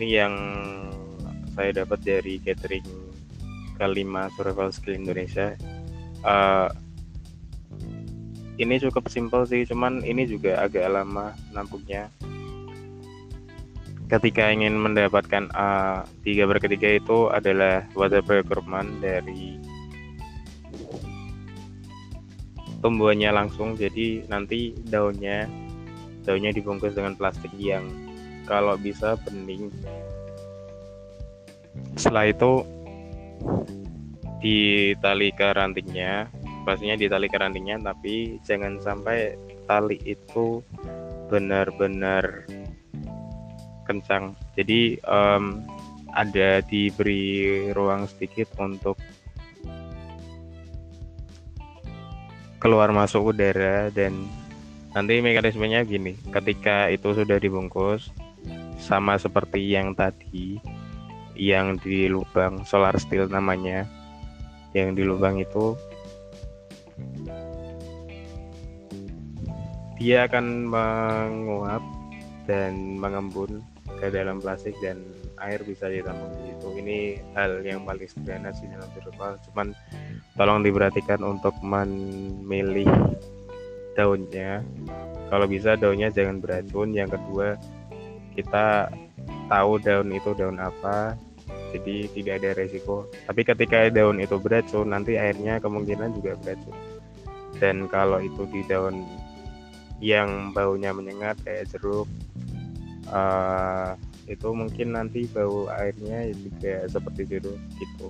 ini yang saya dapat dari catering kelima survival skill Indonesia. Uh, ini cukup simpel sih cuman ini juga agak lama nampungnya ketika ingin mendapatkan A tiga berketiga itu adalah water procurement dari tumbuhannya langsung jadi nanti daunnya daunnya dibungkus dengan plastik yang kalau bisa bening setelah itu di tali kerantingnya pastinya di tali kerantingnya tapi jangan sampai tali itu benar-benar kencang. Jadi um, ada diberi ruang sedikit untuk keluar masuk udara dan nanti mekanismenya gini. Ketika itu sudah dibungkus sama seperti yang tadi yang di lubang solar steel namanya yang di lubang itu dia akan menguap dan mengembun ke dalam plastik dan air bisa ditampung di situ. Ini hal yang paling sederhana sih dalam virtual. Cuman tolong diperhatikan untuk memilih daunnya. Kalau bisa daunnya jangan beracun. Yang kedua kita tahu daun itu daun apa. Jadi tidak ada resiko. Tapi ketika daun itu beracun, nanti airnya kemungkinan juga beracun. Dan kalau itu di daun yang baunya menyengat kayak jeruk uh, itu mungkin nanti bau airnya juga seperti itu gitu